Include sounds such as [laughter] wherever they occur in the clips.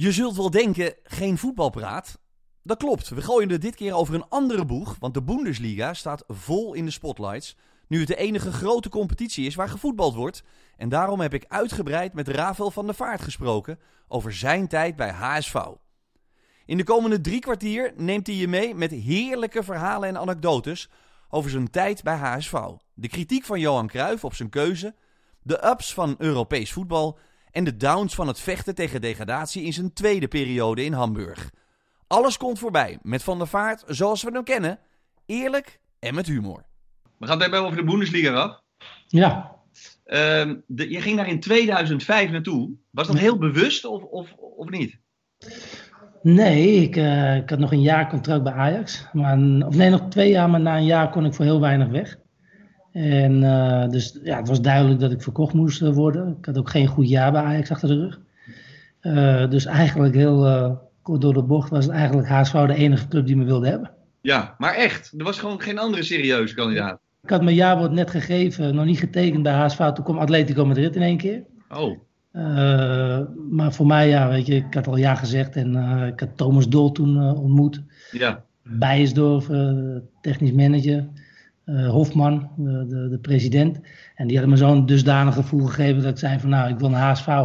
Je zult wel denken, geen voetbalpraat. Dat klopt, we gooien het dit keer over een andere boeg, want de Bundesliga staat vol in de spotlights. Nu het de enige grote competitie is waar gevoetbald wordt. En daarom heb ik uitgebreid met Rafael van der Vaart gesproken over zijn tijd bij HSV. In de komende drie kwartier neemt hij je mee met heerlijke verhalen en anekdotes over zijn tijd bij HSV. De kritiek van Johan Cruijff op zijn keuze, de ups van Europees voetbal en de downs van het vechten tegen degradatie in zijn tweede periode in Hamburg. Alles komt voorbij met Van der Vaart zoals we hem kennen, eerlijk en met humor. We gaan het hebben over de Bundesliga, af. Ja. Uh, de, je ging daar in 2005 naartoe. Was dat heel bewust of, of, of niet? Nee, ik, uh, ik had nog een jaar contract bij Ajax. Maar, of nee, nog twee jaar, maar na een jaar kon ik voor heel weinig weg. En uh, dus ja, het was duidelijk dat ik verkocht moest worden. Ik had ook geen goed jaar bij Ajax achter de rug. Uh, dus eigenlijk heel kort door de bocht was het eigenlijk HSV de enige club die me wilde hebben. Ja, maar echt? Er was gewoon geen andere serieuze kandidaat? Ik had mijn jaarwoord net gegeven, nog niet getekend bij HSV. Toen kwam Atletico Madrid in één keer. Oh. Maar voor mij, ja, weet je, ik had al ja gezegd en ik had Thomas Dol toen ontmoet. Ja. Bijesdorf, technisch manager. Hofman, de, de, de, president. En die hadden me zo'n dusdanig gevoel gegeven dat ik zei van nou, ik wil een HSV.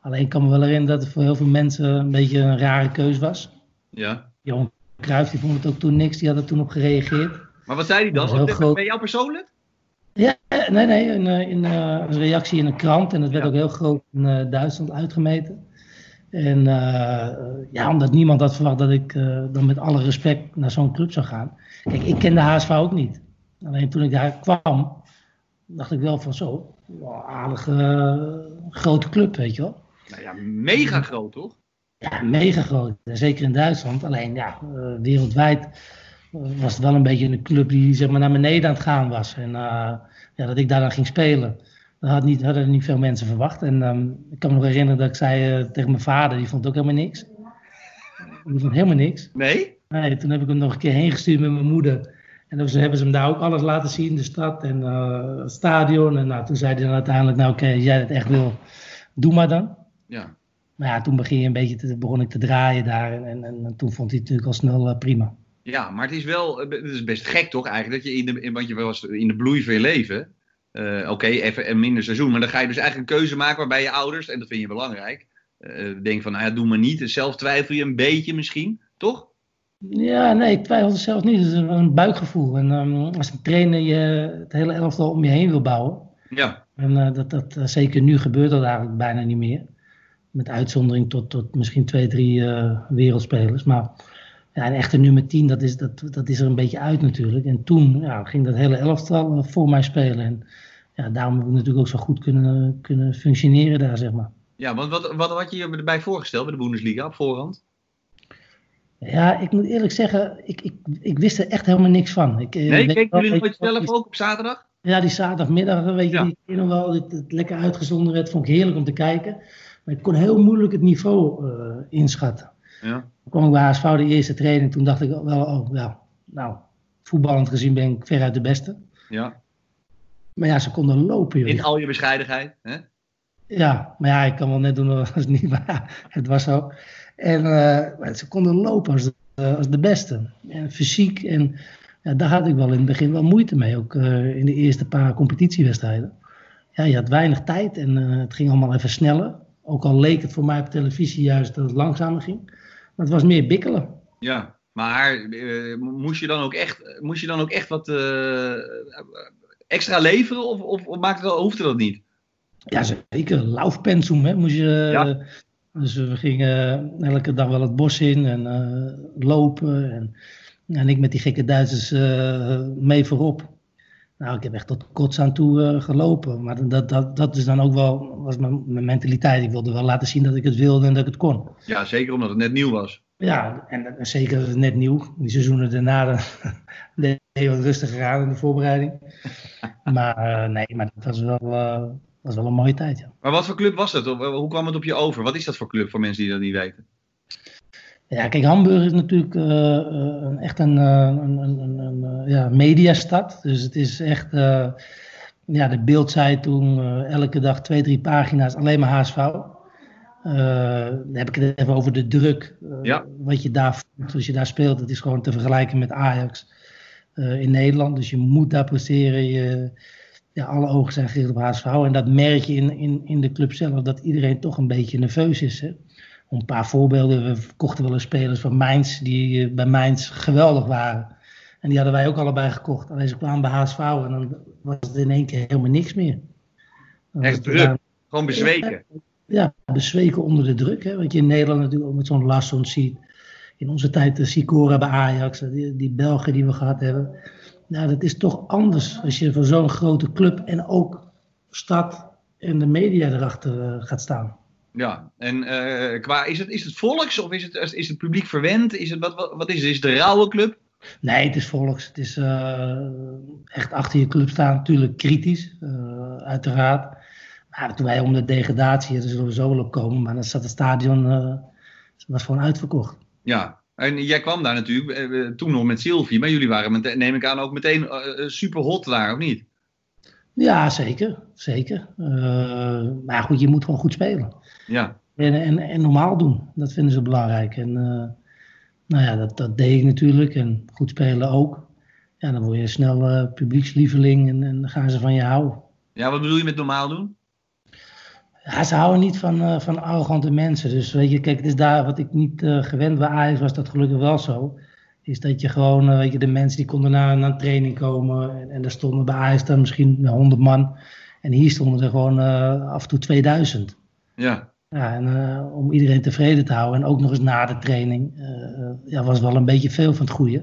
Alleen kan me wel herinneren dat het voor heel veel mensen een beetje een rare keus was. Ja. Johan Cruijff, die vond het ook toen niks, die had er toen op gereageerd. Maar wat zei hij dan? Heel groot... Ben jou persoonlijk? Ja, nee, nee, in, in uh, een reactie in een krant. En dat werd ja. ook heel groot in uh, Duitsland uitgemeten. En uh, ja, omdat niemand had verwacht dat ik dan met alle respect naar zo'n club zou gaan. Kijk, ik ken de HSV ook niet. Alleen toen ik daar kwam, dacht ik wel van zo, aardige grote club, weet je wel. Nou ja, mega groot toch? Ja, mega groot. Zeker in Duitsland. Alleen ja, wereldwijd was het wel een beetje een club die zeg maar, naar beneden aan het gaan was. En uh, ja, dat ik daar dan ging spelen, dat had niet, hadden niet veel mensen verwacht. En um, ik kan me nog herinneren dat ik zei uh, tegen mijn vader, die vond ook helemaal niks. Die vond helemaal niks. Nee? Nee, toen heb ik hem nog een keer heen gestuurd met mijn moeder. En toen hebben ze hem daar ook alles laten zien, de stad en uh, het stadion. En nou, toen zei hij dan uiteindelijk, nou oké, okay, jij het echt wil, doe maar dan. Ja. Maar ja, toen begin je een beetje te, begon ik te draaien daar. En, en, en toen vond hij het natuurlijk al snel uh, prima. Ja, maar het is wel, het is best gek toch eigenlijk, dat je in de, in, want je was in de bloei van je leven, uh, oké, okay, even een minder seizoen, maar dan ga je dus eigenlijk een keuze maken waarbij je ouders, en dat vind je belangrijk, denken van, nou ja, doe maar niet. Zelf twijfel je een beetje misschien, toch? Ja, nee, ik twijfel zelf niet. Het is een, buikgevoel. En um, als een trainer je het hele elftal om je heen wil bouwen, ja. en uh, dat, dat zeker nu gebeurt dat eigenlijk bijna niet meer. Met uitzondering tot, tot misschien twee, drie wereldspelers, maar... Ja, een echte nummer 10, dat is, dat, dat is er een beetje uit natuurlijk. En toen ja, ging dat hele elftal voor mij spelen. En ja, daarom heb ik natuurlijk ook zo goed kunnen, kunnen functioneren daar, zeg maar. Ja, want wat, wat had je je erbij voorgesteld bij de Bundesliga op voorhand? Ja, ik moet eerlijk zeggen, ik, ik, ik wist er echt helemaal niks van. Ik, nee, keek jullie nooit zelf ook op zaterdag? Ja, die zaterdagmiddag, weet je, ja. die nog wel, het, het lekker uitgezonden werd, vond ik heerlijk om te kijken. Maar ik kon heel moeilijk het niveau uh, inschatten. Ja. Toen kwam ik bij HSV de eerste training. Toen dacht ik wel, oh ja, nou, voetballend gezien ben ik veruit de beste. Ja. Maar ja, ze konden lopen. Joh. In al je bescheidenheid, hè? Ja, maar ja, ik kan wel net doen als het niet, [laughs] maar het was zo. En uh, ze konden lopen als de, als de beste. En fysiek. En ja, daar had ik wel in het begin wel moeite mee. Ook uh, in de eerste paar competitiewedstrijden. Ja, je had weinig tijd en uh, het ging allemaal even sneller. Ook al leek het voor mij op televisie juist dat het langzamer ging. Maar het was meer bikkelen. Ja, maar moest, je dan ook echt, moest je dan ook echt wat extra leveren? Of, of, of maakte dat, hoefde dat niet? Ja, zeker. Laufpensum, hè. Moest je, ja. Dus we gingen elke dag wel het bos in en uh, lopen. En, en ik met die gekke Duitsers mee voorop. Nou, ik heb echt tot kots aan toe uh, gelopen. Maar dat, dat, dat is dan ook wel was mijn, mijn, mentaliteit. Ik wilde wel laten zien dat ik het wilde en dat ik het kon. Ja, zeker omdat het net nieuw was. Ja, en, en zeker dat het net nieuw. Die seizoenen daarna [laughs] deed wat rustiger aan in de voorbereiding. [laughs] maar nee, maar dat was wel, uh, was wel een mooie tijd. Ja. Maar wat voor club was het? Hoe kwam het op je over? Wat is dat voor club voor mensen die dat niet weten? Ja, kijk, Hamburg is natuurlijk uh, uh, echt een, uh, een, een, een ja, mediastad. Dus het is echt, ja, de beeld zei toen elke dag twee, drie pagina's alleen maar HSV. dan heb ik het even over de druk. Ja. Wat je daar voelt als je daar speelt. Het is gewoon te vergelijken met Ajax in Nederland. Dus je moet daar presteren. Je, ja, alle ogen zijn gericht op HSV. En dat merk je in, in, in de club zelf. Dat iedereen toch een beetje nerveus is. Hè? Om een paar voorbeelden. We kochten wel eens spelers van Mainz. Die bij Mainz geweldig waren. En die hadden wij ook allebei gekocht. Alleen ze kwamen bij HSV en dan was het in één keer helemaal niks meer. Echt druk. Gewoon bezweken. Ja, bezweken onder de druk. Hè? Wat je in Nederland natuurlijk ook met zo'n Lasson ziet. In onze tijd de Sicora bij Ajax. Die, die Belgen die we gehad hebben. Nou, dat is toch anders als je voor zo'n grote club en ook stad en de media erachter uh, gaat staan. Ja, en uh, qua, is het, is het volks of is het, is het publiek verwend? Is het, wat, wat, wat is het? Is het de rauwe club? Nee, het is volks. Het is uh, echt achter je club staan, natuurlijk kritisch, uh, uiteraard. Maar toen wij om de degradatie, er zullen we zo wel op komen, maar dan zat het stadion, was gewoon uitverkocht. Ja, en jij kwam daar natuurlijk toen nog met Sylvie, maar jullie waren, met, neem ik aan, ook meteen super hot daar, of niet? Ja, zeker. Zeker. maar goed, je moet gewoon goed spelen. Ja. En, en, en normaal doen, dat vinden ze belangrijk. En nou ja, dat, dat deed ik natuurlijk. En goed spelen ook. Ja, dan word je snel uh, publiekslieveling en, en dan gaan ze van je houden. Ja, wat bedoel je met normaal doen? Ja, ze houden niet van, uh, van arrogante mensen. Dus weet je, kijk, het is daar wat ik niet uh, gewend bij Ajax was dat gelukkig wel zo. Is dat je gewoon, weet je, de mensen die konden naar, naar een training komen. En, en er stonden bij Ajax dan misschien 100 man. En hier stonden er gewoon af en toe 2000. Ja. Ja, en om iedereen tevreden te houden en ook nog eens na de training, ja, was wel een beetje veel van het goede.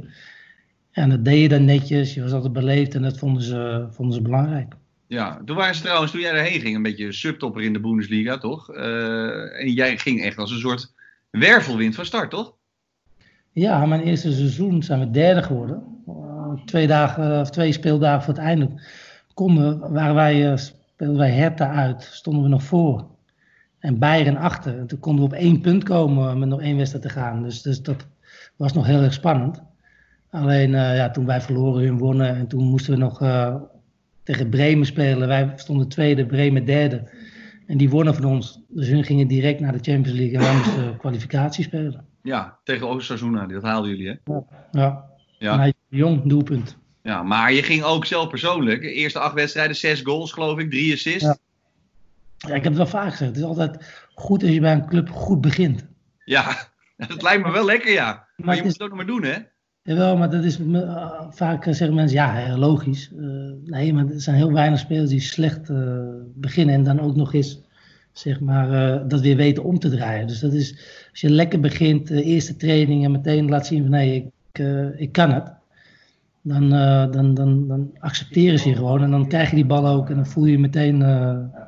En dat deed je dan netjes, je was altijd beleefd en dat vonden ze, vonden ze belangrijk. Ja, toen waren ze trouwens, toen jij erheen ging, een beetje subtopper in de Bundesliga, toch? Uh, en jij ging echt als een soort wervelwind van start, toch? Ja, mijn eerste seizoen zijn we derde geworden. twee, dagen, of twee speeldagen voor het einde konden, waren wij, speelden wij Hertha uit, stonden we nog voor. En Bayern achter. En toen konden we op één punt komen met nog één wedstrijd te gaan. Dus, dus dat was nog heel erg spannend. Alleen ja, toen wij verloren, hun wonnen. En toen moesten we nog tegen Bremen spelen. Wij stonden tweede, Bremen derde. En die wonnen van ons. Dus hun gingen direct naar de Champions League. En wij moesten [clears throat] kwalificatie spelen. Ja, tegen Osasuna. Dat haalden jullie, hè? Ja. ja. ja. En hij jong, doelpunt. Ja, maar je ging ook zelf persoonlijk. De eerste acht wedstrijden, zes goals geloof ik, drie assists. Ja. Ja, ik heb het wel vaak gezegd. Het is altijd goed als je bij een club goed begint. Ja, [laughs] dat lijkt me wel lekker, ja. Maar, maar je moet het ook nog maar doen, hè? Jawel, maar dat is uh, vaak zeggen mensen, ja, logisch. Uh, nee, maar er zijn heel weinig spelers die slecht beginnen en dan ook nog eens, zeg maar, dat weer weten om te draaien. Dus dat is, als je lekker begint, eerste training en meteen laat zien van, nee, ik, ik kan het dan, dan, dan, dan accepteren ze je gewoon. En dan krijg je die bal ook en dan voel je je meteen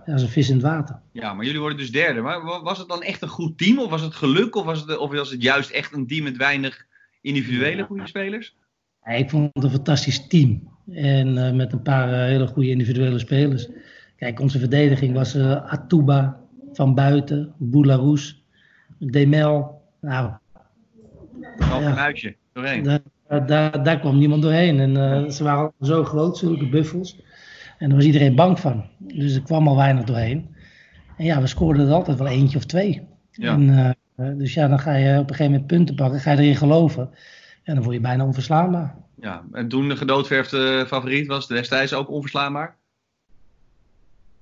als een vis in het water. Ja, maar jullie worden dus derde. Maar was het dan echt een goed team? Of was het geluk? Of was het, of was het juist echt een team met weinig individuele goede spelers? Ja, ik vond het een fantastisch team. En uh, met een paar hele goede individuele spelers. Kijk, onze verdediging was Atuba, Van Buiten, Boularus, Demel. Nou, ja, een huisje doorheen. Daar, daar, kwam niemand doorheen. En uh, ze waren zo groot, zulke buffels. En daar was iedereen bang van. Dus er kwam al weinig doorheen. En ja, we scoorden er altijd wel eentje of twee. Ja. En, uh, dus ja, dan ga je op een gegeven moment punten pakken, ga je erin geloven. En dan word je bijna onverslaanbaar. Ja, en toen de gedoodverfde favoriet was destijds ook onverslaanbaar?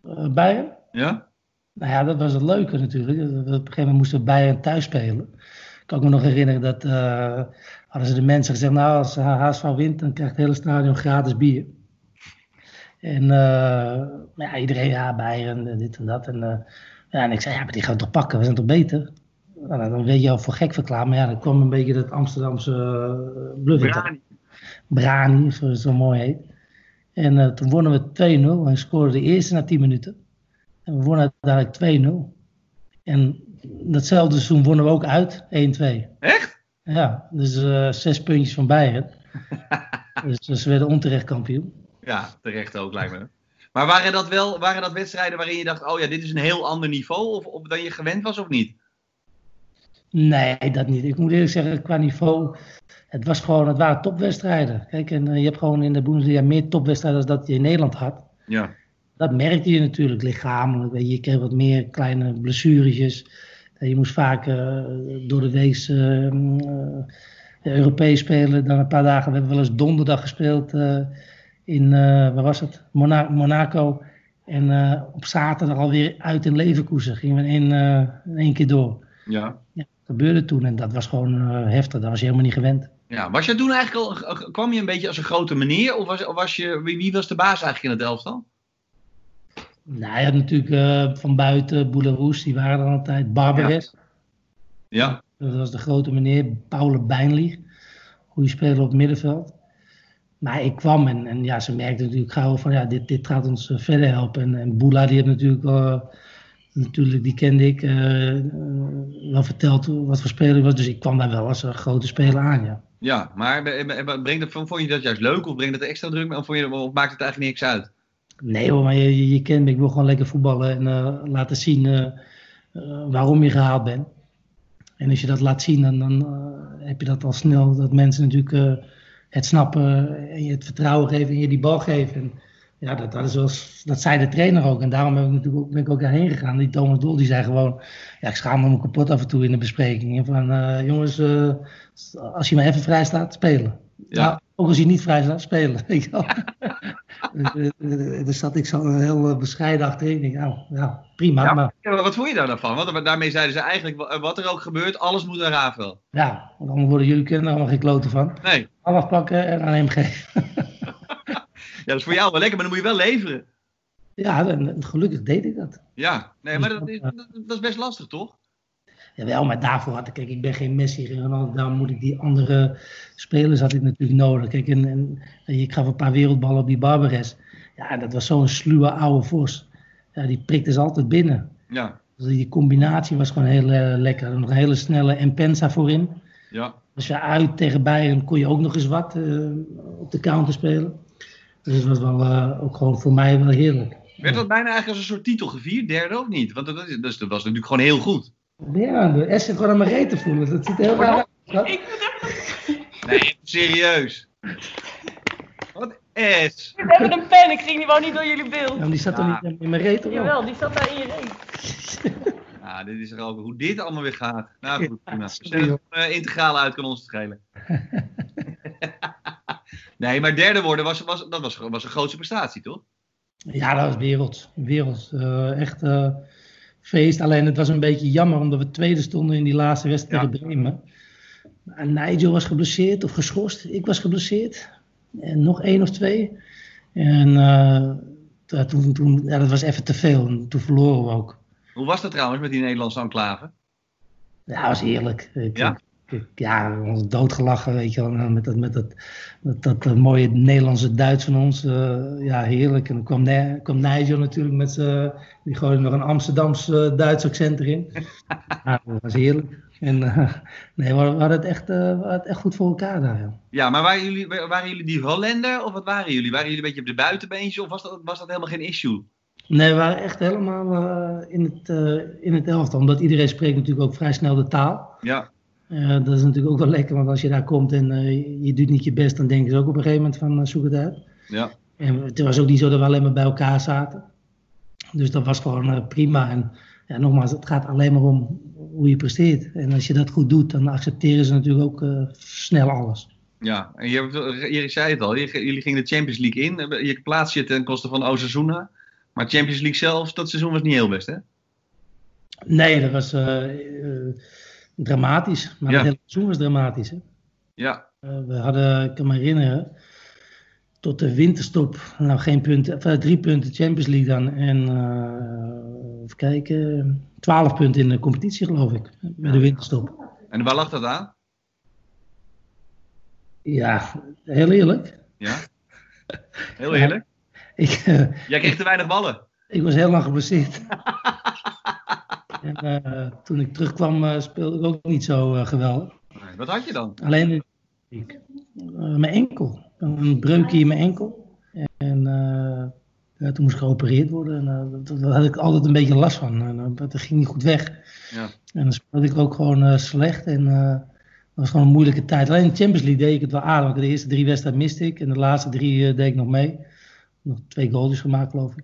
Uh, Bayern? Ja? Nou ja, dat was het leuke natuurlijk. Op een gegeven moment moesten we Bayern thuis spelen. Ik kan me nog herinneren dat uh, hadden ze de mensen gezegd, nou als HSV wint, dan krijgt het hele stadion gratis bier. En uh, ja, iedereen, ja, Bayern, dit en dat. En, ja, en ik zei, ja, maar die gaan we toch pakken, we zijn toch beter? Nou, dan weet je al voor gek verklaren, maar ja, dan kwam een beetje dat Amsterdamse uh, bluff. Brani. Brani, zoals het zo mooi heet. En uh, toen wonnen we 2-0 en scoorden de eerste na 10 minuten. En we wonnen uiteindelijk 2-0. En datzelfde seizoen wonnen we ook uit, 1-2. Echt? Ja, dus uh, zes puntjes van Bayern. [laughs] dus, dus we werden onterecht kampioen. Ja, terecht ook, lijkt me. Maar waren dat wel waren dat wedstrijden waarin je dacht: oh ja, dit is een heel ander niveau? Of, of dan je gewend was of niet? Nee, dat niet. Ik moet eerlijk zeggen, qua niveau. Het, was gewoon, het waren topwedstrijden. Kijk, en uh, je hebt gewoon in de Bundesliga meer topwedstrijden dan dat je in Nederland had. Ja. Dat merkte je natuurlijk lichamelijk. Je kreeg wat meer kleine blessuretjes. Je moest vaak door de week Europees spelen. Dan een paar dagen, we hebben wel eens donderdag gespeeld in, waar was het? Monaco. En op zaterdag alweer uit in Leverkusen. Gingen we in, in één keer door. Ja. Gebeurde toen en dat was gewoon heftig. Dat was je helemaal niet gewend. Ja, was je toen eigenlijk al, kwam je een beetje als een grote meneer? Of was, was je, wie, was de baas eigenlijk in het elftal? Nou, je had natuurlijk uh, van buiten Bouleroes, die waren er altijd. Barberes. Ja. Dat was de grote meneer. Paul Bijnlieg. Goede speler op het middenveld. Maar ik kwam en, en ja, ze merkten natuurlijk gauw van ja, dit, dit gaat ons verder helpen. En, en Boula, die heeft natuurlijk, uh, natuurlijk die kende ik, wel verteld wat voor speler hij was. Dus ik kwam daar wel als een grote speler aan, ja. Ja, maar brengt het, vond je dat juist leuk of brengt het extra druk of, vond je, of maakt het eigenlijk niks uit? Nee hoor, maar je, je, kent me. Ik wil gewoon lekker voetballen en uh, laten zien uh, uh, waarom je gehaald bent. En als je dat laat zien, dan, dan heb je dat al snel. Dat mensen natuurlijk het snappen en je het vertrouwen geven en je die bal geven. En, ja, dat, dat, is zoals, dat zei de trainer ook. En daarom ben ik, natuurlijk, ben ik ook daarheen gegaan. Die Thomas Dol die zei gewoon... Ja, ik schaam me kapot af en toe in de bespreking. Van, jongens, als je maar even vrij staat, spelen. Ja. Nou, ook als je niet vrij staat, spelen. [laughs] dus zat ik zo heel bescheiden achterin. Ik, nou, ja, prima. Ja, maar, wat vond je daar dan van? Want daarmee zeiden ze eigenlijk, wat er ook gebeurt, alles moet aan Rafael. Ja, want dan worden jullie kennen er allemaal geen kloten van. Nee. Afpakken en aan hem geven. [laughs] ja, dat is voor jou wel lekker, maar dan moet je wel leveren. Ja, en, gelukkig deed ik dat. Ja, nee, maar dat is, dat is best lastig, toch? Jawel, maar daarvoor had ik, kijk, ik ben geen Messi, geen Ronaldo, daar moet ik die andere spelers had ik natuurlijk nodig. Kijk, en, en ik gaf een paar wereldballen op die Barbares. Ja, dat was zo'n sluwe oude vos. Ja, die prikte ze altijd binnen. Ja. Dus die combinatie was gewoon heel uh, lekker. Nog een hele snelle Empensa voorin. Ja. Als je uit tegen Bayern kon je ook nog eens wat uh, op de counter spelen. Dus het was wel uh, ook gewoon voor mij wel heerlijk. Werd dat bijna eigenlijk als een soort titel gevierd, derde ook niet? Want dat, is, dat was natuurlijk gewoon heel goed. Ja, de S zit gewoon aan mijn reet te voelen. Dat ziet er heel raar uit. Ik Nee, serieus. Wat S? We hebben een pen, ik ging die gewoon niet door jullie beeld. Ja, die zat toch Ja. niet in mijn reet? wel? Jawel, die zat daar in je reet. [laughs] Nou, dit is er ook hoe dit allemaal weer gaat. Nou goed, prima. [laughs] het uh, integrale uit kan ons schelen. [laughs] nee, maar derde worden was, was, dat was, was een grootste prestatie, toch? Ja, dat was wereld. Wereld. Eh, echt eh, feest. Alleen het was een beetje jammer omdat we tweede stonden in die laatste wedstrijd Ja. tegen Bremen. En Nigel was geblesseerd of geschorst. Ik was geblesseerd. En nog één of twee. En eh, toen, toen, ja, dat was even te veel. En toen verloren we ook. Hoe was dat trouwens met die Nederlandse enclave? Ja, dat was heerlijk. Ik, Ja? Ja, we ons doodgelachen, weet je wel. Met dat, met dat, dat, dat eh, mooie Nederlandse Duits van ons. eh, ja, heerlijk. En dan kwam, Ne- kwam Nigel natuurlijk met z'n... Die gooide nog een Amsterdamse eh, Duits accent erin. ja, [laughs] dat was heerlijk. En nee, we hadden het echt, we hadden het echt goed voor elkaar daar. Ja. Ja, maar waren jullie, waren jullie die Hollander of wat waren jullie? Waren jullie een beetje op de buitenbeentjes of was dat, was dat helemaal geen issue? Nee, we waren echt helemaal in, het, in het elftal. Omdat iedereen spreekt natuurlijk ook vrij snel de taal. Ja, Eh, dat is natuurlijk ook wel lekker, want als je daar komt en eh, je doet niet je best, dan denken ze ook op een gegeven moment van eh, zoek het uit. ja. En het was ook niet zo dat we alleen maar bij elkaar zaten. Dus dat was gewoon prima. En ja, nogmaals, het gaat alleen maar om hoe je presteert. En als je dat goed doet, dan accepteren ze natuurlijk ook snel alles. Ja, en je, je zei het al, jullie gingen de Champions League in. Je plaatst je ten koste van Osasuna. Maar Champions League zelf, dat seizoen was niet heel best, hè? Nee, dat was dramatisch. Maar Ja. het hele seizoen was dramatisch. Hè? Ja, Eh, we hadden, ik kan me herinneren, tot de winterstop, nou geen punten, enfin, drie punten Champions League dan. En eh, even kijken, twaalf punten in de competitie geloof ik, bij de winterstop. en waar lag dat aan? Ja, heel eerlijk. Ja, [laughs] heel eerlijk. Ik, eh, Jij kreeg te weinig ballen. ik was heel lang geblesseerd. [laughs] en eh, toen ik terugkwam eh, speelde ik ook niet zo eh, geweldig. Nee, Wat had je dan? Alleen ik, mijn enkel. Een breukje in mijn enkel. En ja, toen moest ik geopereerd worden. En, dat- daar had ik altijd een beetje last van. En, dat ging niet goed weg. Ja. En dan speelde ik ook gewoon slecht. En dat was gewoon een moeilijke tijd. Alleen in de Champions League deed ik het wel aardig. De eerste drie wedstrijden miste ik. En de laatste drie deed ik nog mee. Nog twee goaltjes gemaakt, geloof ik.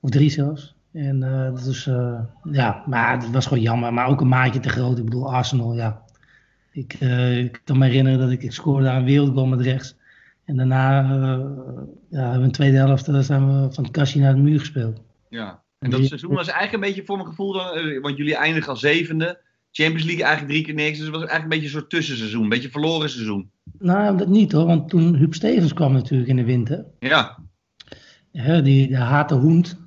Of drie zelfs. En uh, dus, uh, ja, maar het was gewoon jammer. Maar ook een maatje te groot. Ik bedoel, Arsenal, ja. Ik, uh, ik kan me herinneren dat ik, ik scoorde daar een wereldgoal met rechts. En daarna, ja, in de tweede helft, zijn we van het kastje naar de muur gespeeld. Ja, en dat seizoen was eigenlijk een beetje voor mijn gevoel, dan, want jullie eindigen als zevende. Champions League eigenlijk drie keer niks. Dus het was eigenlijk een beetje een soort tussenseizoen. Een beetje verloren seizoen. Nou, dat niet hoor. Want toen Huub Stevens kwam natuurlijk in de winter. Ja. ja die de hate hoend.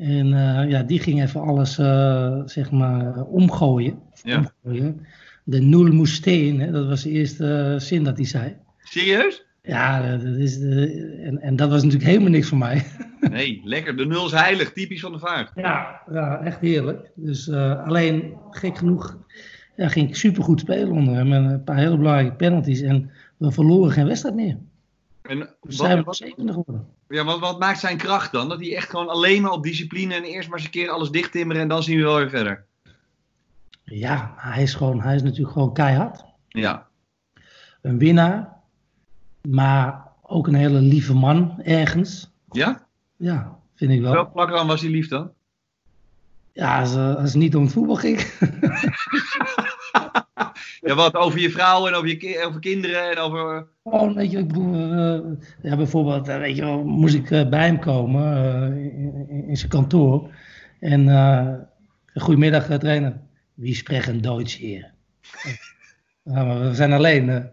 En uh, ja, die ging even alles, uh, zeg maar, omgooien. Ja. omgooien. De nul moest steen, hè? dat was de eerste uh, zin dat hij zei. Serieus? Ja, dat is de, en, en dat was natuurlijk helemaal niks voor mij. [laughs] Nee, lekker. De nul is heilig, typisch van de vaart. Ja, ja echt heerlijk. Dus uh, alleen, gek genoeg, ja, ging ik supergoed spelen onder hem. Met een paar hele belangrijke penalties. En we verloren geen wedstrijd meer. En wat, zijn we wat, zevende geworden. ja, wat, wat maakt zijn kracht dan? Dat hij echt gewoon alleen maar op discipline en eerst maar eens een keer alles dicht timmeren en dan zien we wel weer verder. Ja, hij is, gewoon, hij is natuurlijk gewoon keihard. Ja. Een winnaar. Maar ook een hele lieve man ergens. Ja? Ja, vind ik wel. Welk vlak dan was hij lief dan? Ja, als, eh, als het niet om het voetbal ging. [laughs] Ja, wat over je vrouw en over, je ki- over kinderen en over... Gewoon, weet je, ik bedoel, eh, ja, bijvoorbeeld, eh, weet je wel, moest ik eh, bij hem komen eh, in, zijn kantoor. En eh goedemiddag, eh, trainer. Wie spreekt een Duits hier? [laughs] we zijn alleen. eh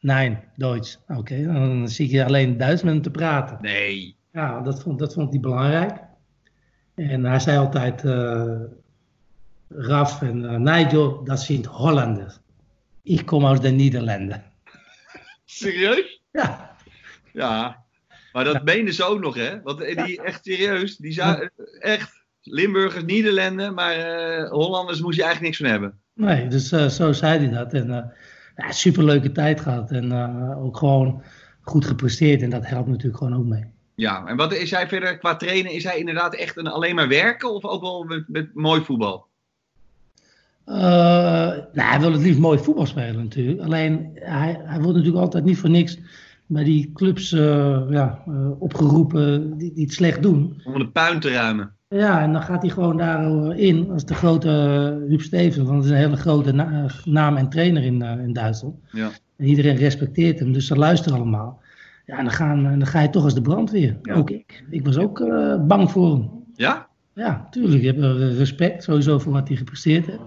nee, Duits. Oké, dan zie ik je alleen Duits met hem te praten. Nee. Ja, dat vond, dat vond hij belangrijk. En hij zei altijd, eh, Raf en eh, Nigel, dat zijn Hollanders. Ik kom uit de Nederlanden. Serieus? Ja, Ja. Maar dat meenden ze ook nog, hè? Want die, echt serieus, die zou... Echt. Limburgers, Nederlanden, maar eh, Hollanders moest je eigenlijk niks van hebben. nee, dus eh, zo zei hij dat. En ja, superleuke tijd gehad. En ook gewoon goed gepresteerd. En dat helpt natuurlijk gewoon ook mee. Ja, en wat is hij verder qua trainen? Is hij inderdaad echt een alleen maar werken of ook wel met, met mooi voetbal? Eh, nou, hij wil het liefst mooi voetbal spelen natuurlijk. Alleen, hij, hij wordt natuurlijk altijd niet voor niks bij die clubs eh, ja, eh, opgeroepen die, die het slecht doen. Om de puin te ruimen. Ja, en dan gaat hij gewoon daarin als de grote Huub Stevens. Want het is een hele grote na- naam en trainer in, in Duitsland. Ja. En iedereen respecteert hem, dus ze luisteren allemaal. Ja, en dan, gaan, dan ga je toch als de brandweer. Ja. Ook ik. Ik was ook bang voor hem. Ja? Ja, tuurlijk. Hebt eh, respect sowieso voor wat hij gepresteerd heeft.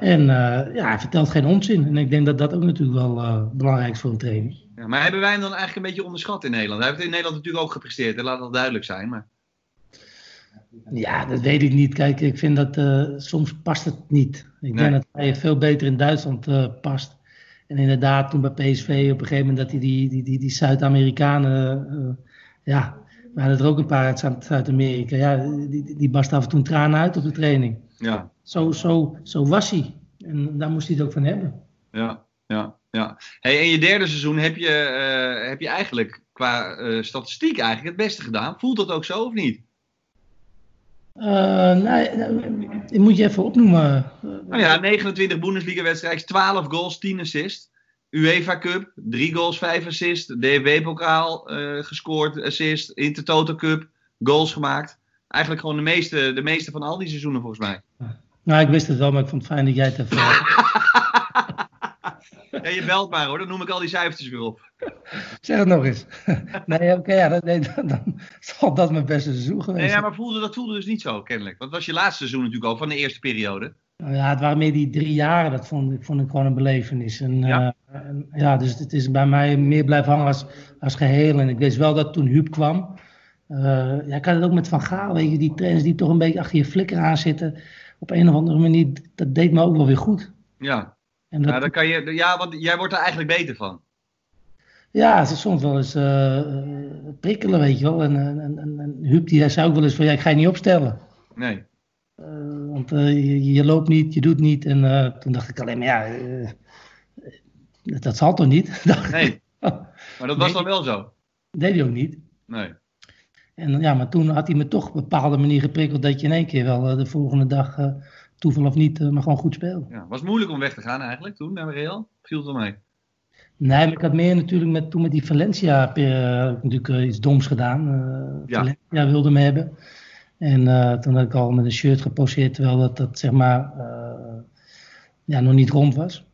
En eh, ja, hij vertelt geen onzin. En ik denk dat dat ook natuurlijk wel eh, belangrijk is voor een trainer. ja. Maar hebben wij hem dan eigenlijk een beetje onderschat in Nederland? Hij heeft in Nederland natuurlijk ook gepresteerd, laat dat duidelijk zijn. Maar... Ja, dat weet ik niet. Kijk, ik vind dat soms past het niet. Ik Nee. denk dat hij veel beter in Duitsland past. En inderdaad, toen bij PSV op een gegeven moment dat hij die, die, die, die Zuid-Amerikanen, ja, we hadden er ook een paar uit Zuid- Zuid-Amerika. Ja, die, die, barst af en toe tranen uit op de training. Ja, Zo, zo, zo was hij. En daar moest hij het ook van hebben. ja, ja. ja. Hey, in je derde seizoen heb je, eh, heb je eigenlijk qua eh, statistiek eigenlijk het beste gedaan. Voelt dat ook zo of niet? Nee, nou, die moet je even opnoemen. Nou ja, 29 Bundesliga-wedstrijden, 12 goals, 10 assists. UEFA Cup, 3 goals, 5 assists. DFB-pokaal eh, gescoord, assist. Intertoto Cup, goals gemaakt. Eigenlijk gewoon de meeste, de meeste van al die seizoenen volgens mij. Nou, ik wist het wel, maar ik vond het fijn dat jij het even... [laughs] Ja, je belt maar hoor, dan noem ik al die cijfertjes weer op. Zeg het nog eens. [laughs] nee, oké, ja, dat, nee, dan, dan zal dat mijn beste seizoen geweest Nee, ja, maar voelde, dat voelde dus niet zo, kennelijk. Want dat was je laatste seizoen natuurlijk ook, van de eerste periode. Nou ja, het waren meer die drie jaren, dat vond ik, vond ik gewoon een belevenis. En, Ja. ja. en, ja, dus het is bij mij meer blijven hangen als, als geheel. En ik wist wel dat toen Huub kwam, eh, ja, ik had het ook met Van Gaal, weet je, die trainers die toch een beetje achter je flikker aan zitten. Op een of andere manier, dat deed me ook wel weer goed. Ja, En dat, ja, dan kan je, ja want jij wordt er eigenlijk beter van. Ja, het is soms wel eens eh, prikkelen, weet je wel. En, en, en, en Huub die zei ook wel eens van, ja, ik ga je niet opstellen. Nee. Eh, want eh, je, je loopt niet, je doet niet. En eh, toen dacht ik alleen maar, ja, dat, zal toch niet? [laughs] Nee, maar dat was dan wel zo. deed hij ook niet. Nee. En ja, maar toen had hij me toch op een bepaalde manier geprikkeld dat je in één keer wel de volgende dag, toeval of niet, maar gewoon goed speelde. Ja. Was het moeilijk om weg te gaan eigenlijk toen naar Real? Viel het wel mee? Nee, maar ik had meer natuurlijk met, toen met die Valencia, heb ik natuurlijk iets doms gedaan. Ja. Valencia wilde me hebben. En eh, toen had ik al met een shirt geposeerd, terwijl dat, dat zeg maar eh, ja, nog niet rond was.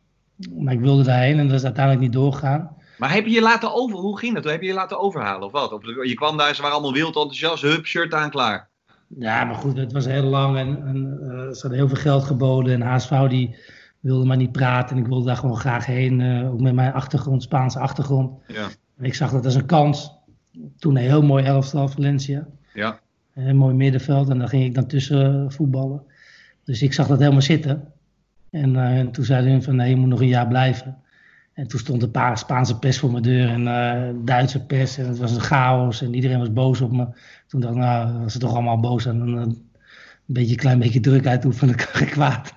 Maar ik wilde daarheen en dat is uiteindelijk niet doorgegaan. Maar heb je je laten over... Hoe ging dat? Heb je je laten overhalen of wat? Je kwam daar, ze waren allemaal wild enthousiast. Hup, shirt aan, klaar. Ja, maar goed, het was heel lang en, en eh, ze hadden heel veel geld geboden. En HSV die wilde maar niet praten en ik wilde daar gewoon graag heen. ook met mijn achtergrond, Spaanse achtergrond. Ja. En ik zag dat als een kans. Toen een heel mooi elftal, Valencia. Ja. Een mooi middenveld en daar ging ik dan tussen eh, voetballen. Dus ik zag dat helemaal zitten. En, eh, en toen zeiden hun van nee, je moet nog een jaar blijven. En toen stond een paar Spaanse pers voor mijn deur en eh, Duitse pers. En het was een chaos en iedereen was boos op me. Toen dacht ik, nou, als ze toch allemaal boos dan eh, een beetje, een klein beetje druk uitoefenen, [laughs] kan geen kwaad.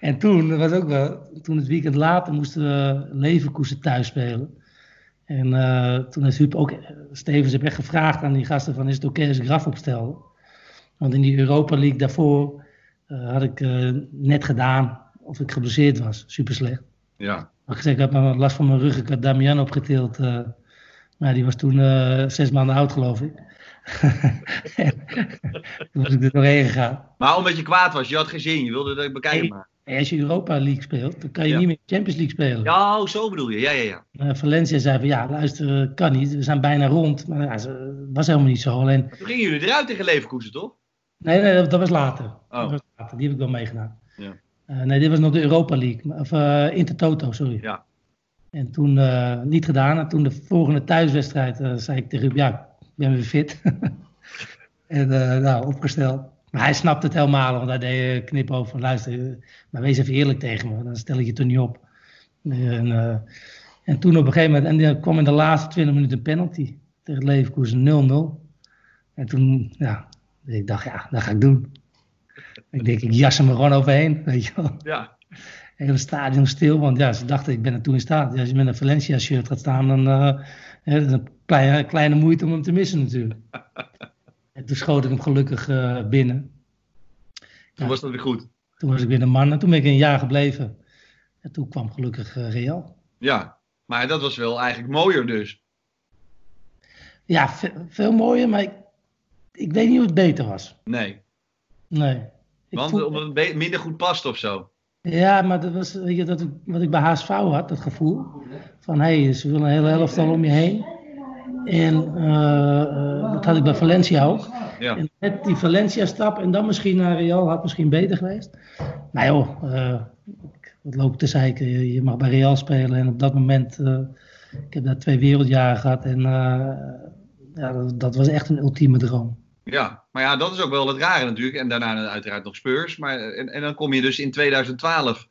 en toen, was ook wel, toen het weekend later moesten we Leverkusen thuis spelen. En eh, toen heeft Huub ook, Stevens heb echt gevraagd aan die gasten van, is het oké als ik Graf opstel? Want in die Europa League daarvoor eh, had ik eh, net gedaan of ik geblesseerd was. Super slecht. Ja. Maar ik zeg, ik had maar last van mijn rug. Ik had Damian opgetild. eh, maar die was toen eh, zes maanden oud, geloof ik. Toen was ik er doorheen gegaan. Maar omdat je kwaad was, je had geen zin. Je wilde dat bekijken Nee. maar. En als je Europa League speelt, dan kan je Ja. niet meer Champions League spelen. Ja, oh, zo bedoel je. Ja, ja, ja. Eh, Valencia zei van, ja, luister, eh, kan niet. We zijn bijna rond. Maar ze- was helemaal niet zo. Alleen, Toen gingen jullie eruit tegen Leverkusen, toch? nee, nee, dat, dat was later. Oh. Dat was later. Die heb ik wel meegedaan. Ja. Eh, nee, dit was nog de Europa League. Of Intertoto, sorry. Ja. En toen niet gedaan. En toen de volgende thuiswedstrijd zei ik tegen Ruud, ja, ik ben weer fit. [laughs] en eh, nou, opgesteld. Maar hij snapte het helemaal, want hij deed eh, knip over van luister, eh, maar wees even eerlijk tegen me, dan stel ik je toch niet op. En, eh, en toen op een gegeven moment, en dan kwam in de laatste 20 minuten een penalty tegen Leverkusen 0-0. En toen, ja, ik dacht, ja, dat ga ik doen. Ik denk, ik jas hem er gewoon overheen, [laughs] weet je wel. Ja. En het stadion stil, want ja, ze dachten, ik ben er toen in staat. Ja, als je met een Valencia-shirt gaat staan, dan uh, een kleine, kleine moeite om hem te missen natuurlijk. en toen schoot ik hem gelukkig uh, binnen. Toen ja. was dat weer goed. Toen was ik weer een man en toen ben ik een jaar gebleven. En toen kwam gelukkig uh, Real. Ja, maar dat was wel eigenlijk mooier dus. Ja, ve veel mooier, maar ik, ik weet niet hoe het beter was. Nee. Nee. Ik Want voel... omdat het minder goed past of zo. Ja, maar dat was dat wat ik bij HSV had, dat gevoel. Van hé, hey, ze willen een hele elftal om je heen. En uh, dat had ik bij Valencia ook. Ja. En met die Valencia-stap en dan misschien naar Real had misschien beter geweest. Maar joh, uh, wat loop ik te zeiken. Je, je, mag bij Real spelen en op dat moment... Uh, ik heb daar twee wereldjaren gehad en ja, dat, dat was echt een ultieme droom. Ja, maar ja, dat is ook wel het rare natuurlijk. En daarna uiteraard nog Spurs. Maar, en, en dan kom je dus in 2012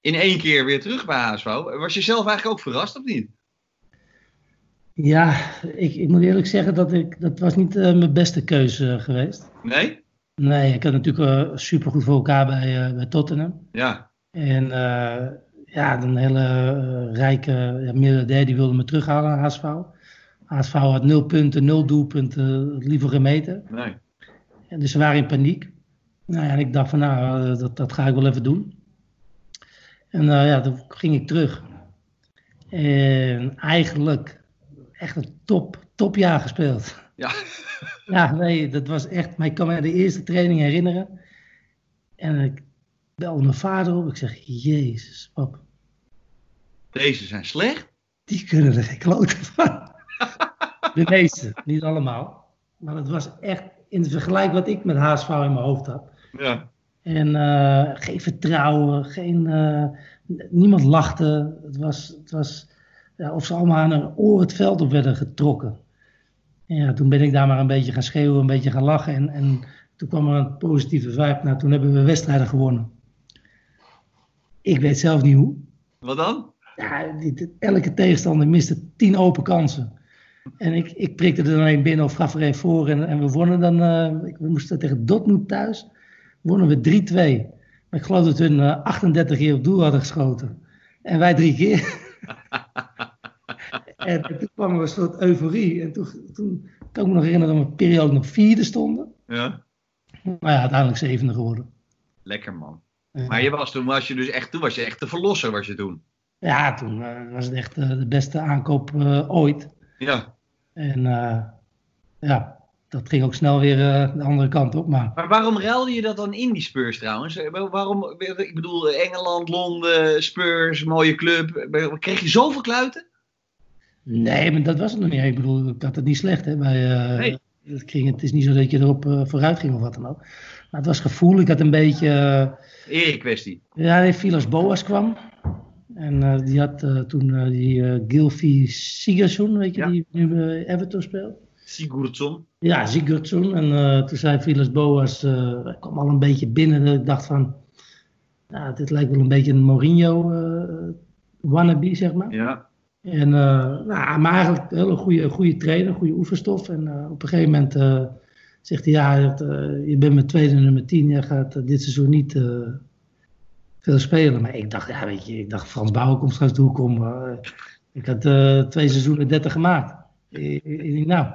in één keer weer terug bij HSV. Was je zelf eigenlijk ook verrast of niet? Ja, ik, ik moet eerlijk zeggen dat ik, dat was niet uh, mijn beste keuze uh, geweest. Nee? Nee, ik had natuurlijk uh, super goed voor elkaar bij, bij Tottenham. Ja. En ja, een hele rijke ja, miljardair die wilde me terughalen naar HSV. HSV had nul punten, nul doelpunten, liever gemeten. Nee. En dus ze waren in paniek. Nou ja, en ik dacht van nou, dat, dat ga ik wel even doen. En uh, ja, toen ging ik terug. En eigenlijk echt een top, topjaar gespeeld. Ja. [laughs] Ja, nee, dat was echt... Maar ik kan me de eerste training herinneren. En ik belde mijn vader op. Ik zeg, jezus, pap. Deze zijn slecht? Die kunnen er geen kloten van. [laughs] De meeste, niet allemaal. Maar het was echt in het vergelijk wat ik met HSV in mijn hoofd had. Ja. En uh, geen vertrouwen, geen, uh, niemand lachte. Het was, het was ja, of ze allemaal aan hun oor het veld op werden getrokken. En ja, toen ben ik daar maar een beetje gaan schreeuwen, een beetje gaan lachen. En, en toen kwam er een positieve vibe. Nou, toen hebben we wedstrijden gewonnen. Ik weet zelf niet hoe. Wat dan? Ja, die, elke tegenstander miste tien open kansen. En ik, ik prikte er dan een binnen of gaf er een voor. En, en we wonnen dan, uh, we moesten tegen Dortmund thuis, wonnen we 3-2. Maar ik geloof dat hun uh, 38 keer op doel hadden geschoten. En wij drie keer. [laughs] en, en, toen kwam er een soort euforie. En toen, toen kan ik me nog herinneren dat we een periode nog vierde stonden. Ja. Maar ja, uiteindelijk zevende geworden. Lekker man. Ja. Maar je was, toen was je dus echt, toen was je echt de verlosser was je toen. Ja, toen uh, was het echt uh, de beste aankoop ooit. Ja. En ja, dat ging ook snel weer eh, de andere kant op. Maar Maar waarom ruilde je dat dan in, die Spurs trouwens? Eh, wa- Waarom, ik bedoel, Engeland, Londen, Spurs, mooie club. Eh, Kreeg je zoveel kluiten? Nee, maar dat was het nog niet. Ik bedoel, ik had het niet slecht. Hè, bij, eh, Nee. het, ging, het is niet zo dat je erop eh, vooruit ging of wat dan ook. Maar het was gevoel. Ik had een beetje... eh, Erik kwestie. Ja, nee, Vilas Boas kwam. En eh, die had eh, toen eh, die eh Gilfie Sigurdsson, weet je, Ja. die nu bij Everton speelt. Sigurdsson. Ja, Sigurdsson. En eh, toen zei Vilas Boas, eh hij kwam al een beetje binnen. Dat ik dacht van, ja, dit lijkt wel een beetje een Mourinho eh, wannabe, zeg maar. Ja. En, eh, nou, maar eigenlijk een hele goede, goede trainer, goede oefenstof. En eh, op een gegeven moment eh, zegt hij, ja, je bent met tweede nummer 10, jij gaat dit seizoen niet veel spelen. Maar ik dacht, ja, weet je, ik dacht Frans Bauer komt straks de hoek om. eh, ik had twee seizoenen 30 gemaakt. Ik, ik, nou,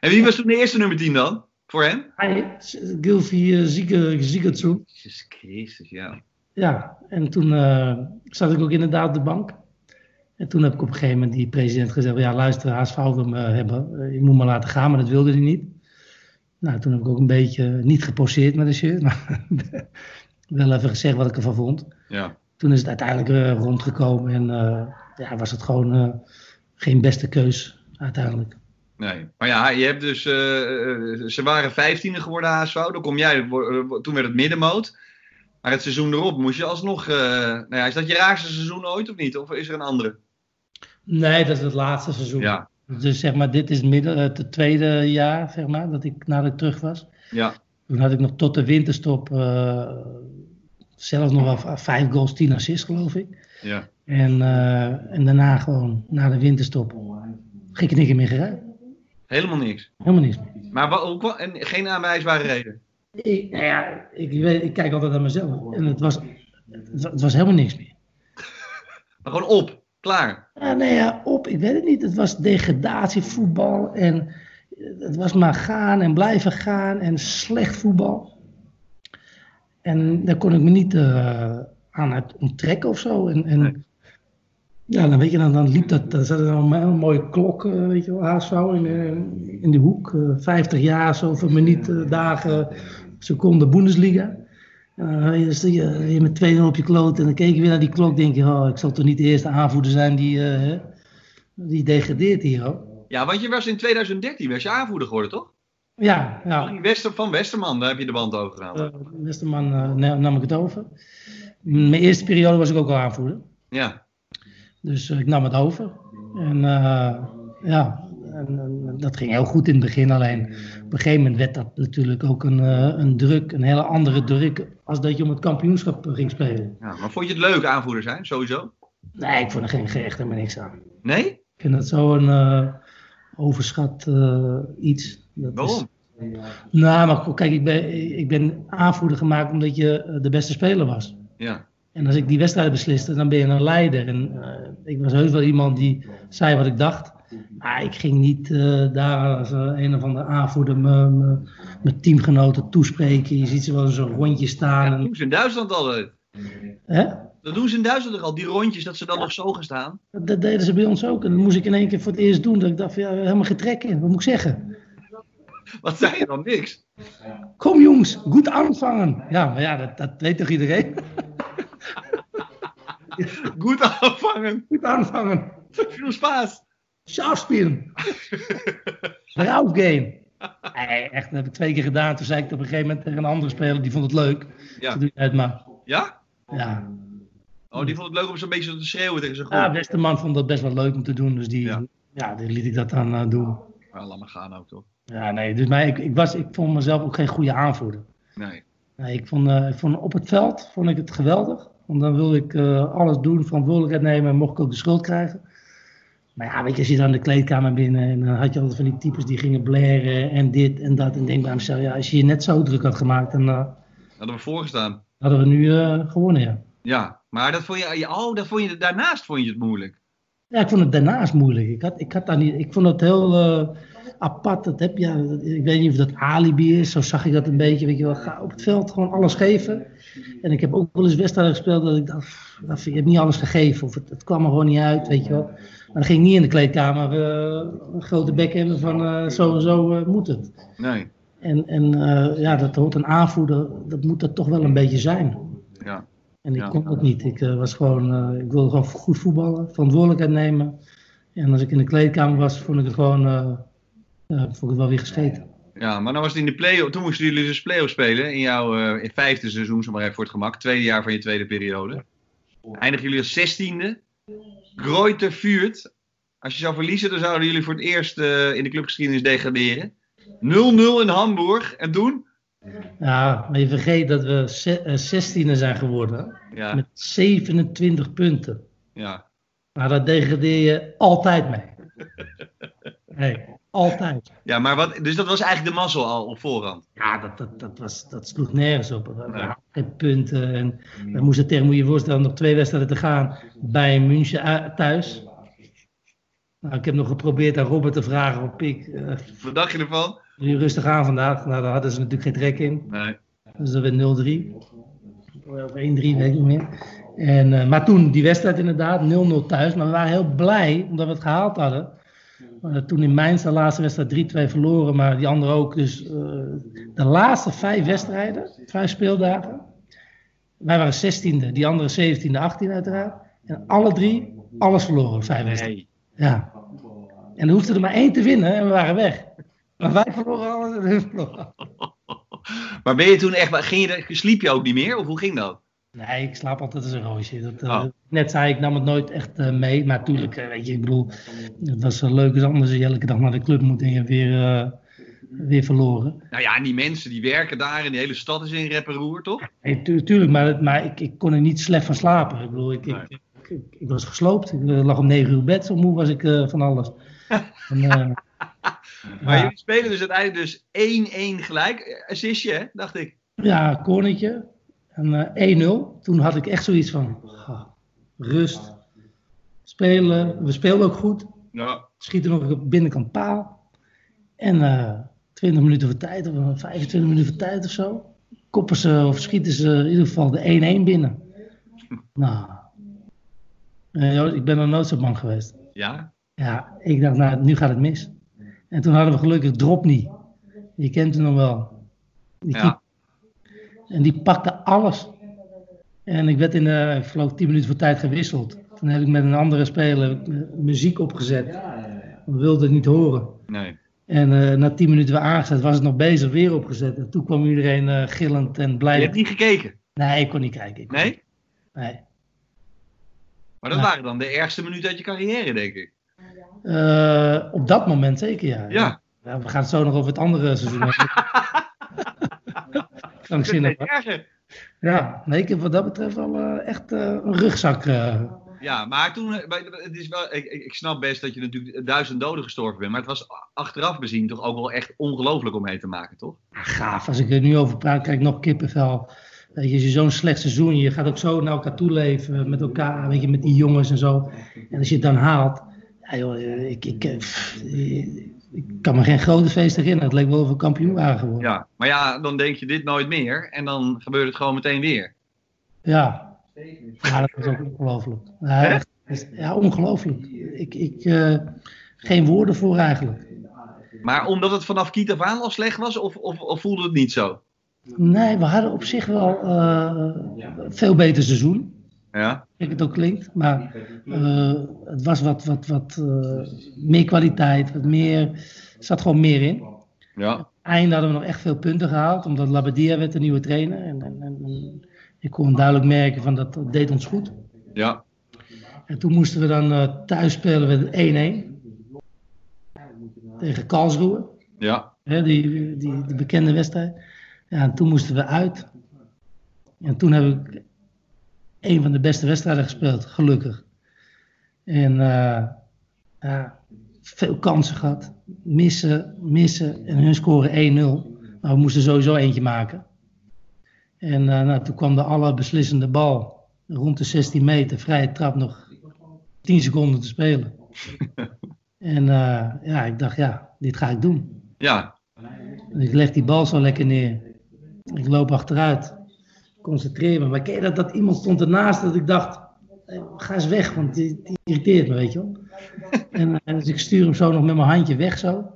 En wie was toen de eerste nummer 10 dan? Voor hem? hij, Gilfie uh, Sigurdsson. Jezus Christus, ja. Ja, en toen zat ik ook inderdaad op de bank. En toen heb ik op een gegeven moment die president gezegd: Ja, luister, HSV wil me hebben. Eh, je moet me laten gaan, maar dat wilde hij niet. Nou, toen heb ik ook een beetje niet geposeerd met de shirt, [laughs] maar wel even gezegd wat ik ervan vond. Ja. Toen is het uiteindelijk eh, rondgekomen en eh, ja, was het gewoon eh, geen beste keus uiteindelijk. Nee. Maar ja, je hebt dus, eh, eh, ze waren vijftiende geworden HSV. Dan kom jij, toen werd het middenmoot. Maar het seizoen erop moest je alsnog, eh, nou ja, is dat je raarste seizoen ooit of niet? Of is er een andere? Nee, dat is het laatste seizoen. Ja. Dus zeg maar, dit is midden, het tweede jaar, zeg maar, dat ik nadat ik terug was. Ja. Toen had ik nog tot de winterstop eh, zelfs nog wel vijf goals, tien assists, geloof ik. Ja. En, eh, en daarna gewoon, na de winterstop, ging ik niks meer gereden. Helemaal niks. Helemaal niks meer. Maar wa- hoe kwam- en geen aanwijsbare reden? Ik, nou ja, ik, weet, ik kijk altijd naar mezelf. En het was, het wa- het was helemaal niks meer. [laughs] Maar gewoon op. Klaar. Ja, nee, ja, op, ik weet het niet. Het was degradatievoetbal en het was maar gaan en blijven gaan en slecht voetbal. En daar kon ik me niet eh, aan uit onttrekken of zo. En, en Nee. ja, dan weet je, dan, dan liep dat, dan zat er een hele mooie klok, eh, weet je wel, in, eh, in de hoek. eh 50 jaar, zoveel minuten, dagen, seconden Bundesliga. Sta je, je met 2-0 op je kloot en dan keek je weer naar die klok. denk je, oh, ik zal toch niet de eerste aanvoerder zijn die, eh, die degradeert hier. Hoor. Ja, want je was in 2013 was je aanvoerder geworden, toch? Ja, Van, ja. Wester, van Westerman, daar heb je de band over gedaan. Uh, Westerman eh, nam ik het over. Mijn eerste periode was ik ook al aanvoerder. Ja. Dus eh, ik nam het over. En eh, ja, en, en dat ging heel goed in het begin. Alleen op een gegeven moment werd dat natuurlijk ook een, eh, een druk, een hele andere druk. als dat je om het kampioenschap ging spelen. ja. Maar vond je het leuk aanvoerder zijn, sowieso? Nee, ik vond er geen, geen echt helemaal niks aan. Nee? Ik vind dat zo'n eh overschat eh, iets. Dat Waarom? Is, nou, maar kijk, ik ben, ik ben aanvoerder gemaakt omdat je de beste speler was. Ja. En als ik die wedstrijd besliste, dan ben je een leider. En ik was heus wel iemand die zei wat ik dacht. Maar ik ging niet eh, daar als eh, een of andere aanvoerder mijn teamgenoten toespreken. Je ziet ze wel zo'n rondje staan. Dat En, doen ze in Duitsland altijd. hè? Dat doen ze in Duitsland toch al, die rondjes dat ze dan nog zo gaan staan. Dat, deden ze bij ons ook. En dat moest ik in één keer voor het eerst doen. Dat ik dacht, van, ja, helemaal getrek in. Wat moet ik zeggen? Wat zei je dan? Niks. Kom jongens, goed aanvangen. Ja, maar ja, dat, dat weet toch iedereen? [laughs] Goed aanvangen. Goed aanvangen. Veel spaas. Scharf spelen. [laughs] Raufgehen. Nee, echt, dat heb ik twee keer gedaan. Toen zei ik het op een gegeven moment tegen een andere speler, die vond het leuk. Ja. Toen doe je het maar. Ja? Ja. Oh, die vond het leuk om zo'n beetje te schreeuwen tegen zijn groep. ja, Westerman vond dat best wel leuk om te doen. Dus die, Ja. ja. die liet ik dat dan eh, doen. Maar laat maar gaan ook, toch? Ja, nee, dus maar ik, ik, was, ik vond mezelf ook geen goede aanvoerder. Nee. Nee, ik vond, eh, ik vond op het veld vond ik het geweldig. Want dan wilde ik eh, alles doen, verantwoordelijkheid nemen en mocht ik ook de schuld krijgen. Maar ja, weet je, als je dan de kleedkamer binnen en dan had je altijd van die types die gingen blaren en dit en dat. En denk bij mezelf, ja, als je je net zo druk had gemaakt, dan eh, Hadden we voorgestaan. hadden we nu eh, gewonnen, ja. Ja. Maar dat vond je, ja, oh, dat vond je, daarnaast vond je het moeilijk. Ja, ik vond het daarnaast moeilijk. Ik, had, ik, had daar niet, ik vond het heel, eh, apart. Dat heb je, ik weet niet of dat alibi is, zo zag ik dat een beetje. Weet je wel, ga op het veld gewoon alles geven. En ik heb ook wel eens wedstrijden gespeeld dat ik dacht, pff, je hebt niet alles gegeven. Of het, het kwam er gewoon niet uit, weet je wel. Maar dan ging niet in de kleedkamer uh, een grote bek hebben van uh, zo en zo uh, moet het. Nee. En, en ja, dat hoort een aanvoerder, dat moet dat toch wel een beetje zijn. Ja. En ik Ja. kon dat niet. Ik, was gewoon, ik wilde gewoon goed voetballen, verantwoordelijkheid nemen. En als ik in de kleedkamer was, vond ik het gewoon vond ik het wel weer gescheten. Ja, maar dan was het in de play toen moesten jullie dus play-off spelen in jouw uh, in vijfde seizoen, zo maar even voor het gemak. Tweede jaar van je tweede periode. Eindigen jullie als zestiende. Groote vuurt. Als je zou verliezen, dan zouden jullie voor het eerst uh, in de clubgeschiedenis degraderen. 0-0 in Hamburg. En toen? Ja, maar je vergeet dat we zestiende zijn geworden. Ja. Met 27 punten. Ja. Maar daar degradeer je altijd mee. [laughs] Nee, altijd. Ja, maar wat, dus dat was eigenlijk de mazzel al op voorhand? Ja, dat, dat, dat, was, dat sloeg nergens op. We hadden ja. geen punten. En we moesten tegen, moet je je voorstellen, nog twee wedstrijden te gaan bij München thuis. Nou, ik heb nog geprobeerd aan Robert te vragen op Pik. Uh, Wat dacht je ervan? Jullie rustig aan vandaag. Nou, daar hadden ze natuurlijk geen trek in. Nee. Dus dat werd 0-3. Of 1-3, weet ik niet meer. En, uh, maar toen die wedstrijd inderdaad, 0-0 thuis. Maar we waren heel blij omdat we het gehaald hadden. Uh, toen in Mainz de laatste wedstrijd 3-2 verloren, maar die andere ook. Dus uh, de laatste vijf wedstrijden, vijf speeldagen. Wij waren 16e, die andere 17e, 18 uiteraard. En alle drie, alles verloren, vijf wedstrijden. Ja. En er hoefde er maar één te winnen en we waren weg. Maar wij verloren alles en hun verloren. [laughs] Maar ben je toen echt, ging je, sliep je ook niet meer? Of hoe ging dat? Nee, ik slaap altijd als een roosje. Dat, uh, Oh. Net zei ik, nam het nooit echt uh, mee. Maar natuurlijk, uh, weet je, ik bedoel, het was leuk als anders je elke dag naar de club moet en je weer, eh, weer verloren. Nou ja, en die mensen die werken daar en die hele stad is in rep en roer, toch? Nee, tu tuurlijk, maar, maar ik, ik kon er niet slecht van slapen. Ik bedoel, ik, Nee. ik, ik, was gesloopt. Ik eh, lag om negen uur bed, zo moe was ik eh, van alles. [laughs] En, eh, Maar ja, jullie spelen dus uiteindelijk dus 1-1 gelijk. Assistje, hè, dacht ik. ja, cornetje. En eh 1-0. Toen had ik echt zoiets van, ah, rust. Spelen. We speelden ook goed. Ja. schieten nog op binnenkant paal. En eh 20 minuten voor tijd, of 25 minuten voor tijd of zo. Koppen ze of schieten ze in ieder geval de 1-1 binnen. [laughs] Nou, eh, ik ben nog nooit zo bang geweest. Ja? Ja, ik dacht, nou, nu gaat het mis. En toen hadden we gelukkig Dropney. Je kent hem nog wel. Die Ja. En die pakte alles. En ik werd in de, ik geloof, 10 minuten voor tijd gewisseld. Toen heb ik met een andere speler eh, muziek opgezet. We wilden het niet horen. Nee. En eh, na 10 minuten weer aangezet, was het nog bezig, weer opgezet. En toen kwam iedereen eh, gillend en blij. Je hebt niet gekeken? Nee, ik kon niet kijken. Kon Nee? niet. nee. Maar dat waren dan de ergste minuten uit je carrière, denk ik. Eh, op dat moment zeker, ja. Ja. Ja, we gaan het zo nog over het andere seizoen hebben. [laughs] Krankzinnig. Dat is hoor. erger. Ja, nee, ik heb wat dat betreft wel eh, echt eh, een rugzak. eh. Ja, maar toen, bij- het is wel, ik, ik snap best dat je natuurlijk duizend doden gestorven bent, maar het was achteraf bezien toch ook wel echt ongelooflijk om mee te maken, toch? Ja, gaaf. Als ik er nu over praat, krijg ik nog kippenvel. Weet je, als je zo'n slecht seizoen, je gaat ook zo naar elkaar toe leven, met elkaar, weet je, met die jongens en zo. En als je het dan haalt, ja joh, ik, ik, pff, ik kan me geen grote feest herinneren. Het leek wel of we kampioen waren geworden. Ja, maar ja, dan denk je dit nooit meer en dan gebeurt het gewoon meteen weer. Ja, ja dat was ook ongelooflijk. Ja, ja ongelooflijk. Ik, ik, eh, geen woorden voor eigenlijk. Maar omdat het vanaf kiet af aan al slecht was, of, of, of voelde het niet zo? Nee, we hadden op zich wel eh, veel beter seizoen. Ja? Kijk, het ook klinkt. Maar eh, het was wat, wat, wat eh, meer kwaliteit, wat meer, er zat gewoon meer in. Ja. Einde hadden we nog echt veel punten gehaald, omdat Labadia werd de nieuwe trainer. En, en, en, ik kon duidelijk merken van dat, dat deed ons goed. Ja. En toen moesten we dan eh, thuis spelen met 1-1 tegen Karlsruhe. Ja. Hè, die, die, die bekende wedstrijd. Ja, en toen moesten we uit. En toen heb ik een van de beste wedstrijden gespeeld, gelukkig. En eh, ja, veel kansen gehad. Missen, missen. En hun scoren 1-0. Maar we moesten sowieso eentje maken. En eh, nou, toen kwam de allerbeslissende bal. Rond de 16 meter, vrije trap, nog 10 seconden te spelen. [laughs] En eh, ja, ik dacht, ja, dit ga ik doen. Ja, ik leg die bal zo lekker neer. Ik loop achteruit. Concentreer me. Maar ken je dat, dat iemand stond ernaast dat ik dacht, eh, ga eens weg, want die, die irriteert me, weet je wel. [laughs] En, en dus ik stuur hem zo nog met mijn handje weg zo.